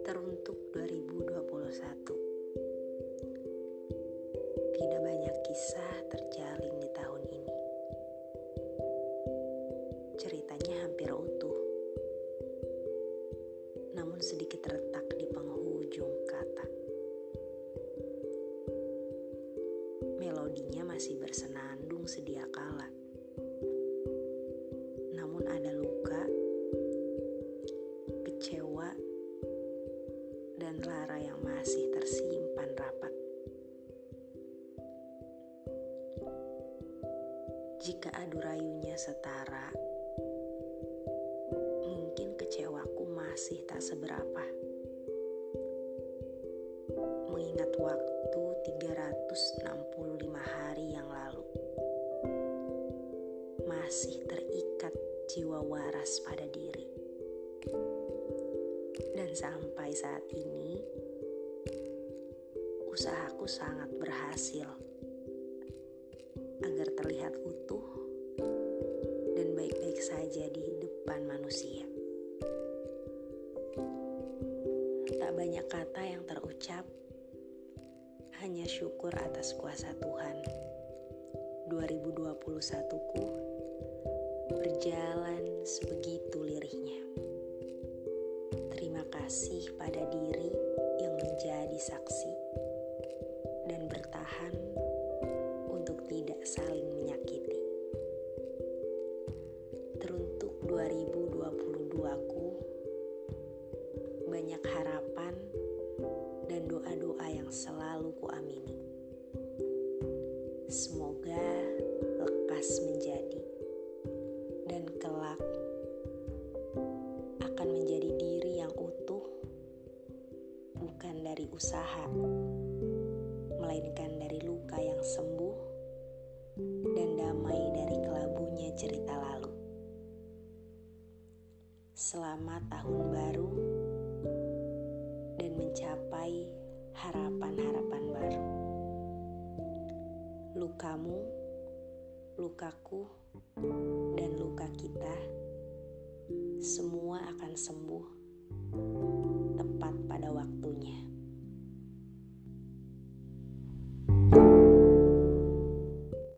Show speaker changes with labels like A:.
A: Teruntuk 2021 Tidak banyak kisah terjalin di tahun ini. Ceritanya hampir utuh. Namun sedikit retak di penghujung kata. Melodinya masih bersenandung sedia kala Jika adu rayunya setara, mungkin kecewaku masih tak seberapa. Mengingat waktu 365 hari yang lalu. Masih terikat jiwa waras pada diri. Dan sampai saat ini, usahaku sangat berhasil terlihat utuh dan baik-baik saja di depan manusia. Tak banyak kata yang terucap, hanya syukur atas kuasa Tuhan. 2021ku berjalan sebegitu lirihnya. Terima kasih pada diri yang menjadi saksi dan bertahan untuk tidak saling 2022 aku banyak harapan dan doa-doa yang selalu kuamini. Semoga lekas menjadi dan kelak akan menjadi diri yang utuh bukan dari usaha melainkan dari luka yang sembuh Selamat tahun baru dan mencapai harapan-harapan baru. Lukamu, lukaku, dan luka kita semua akan sembuh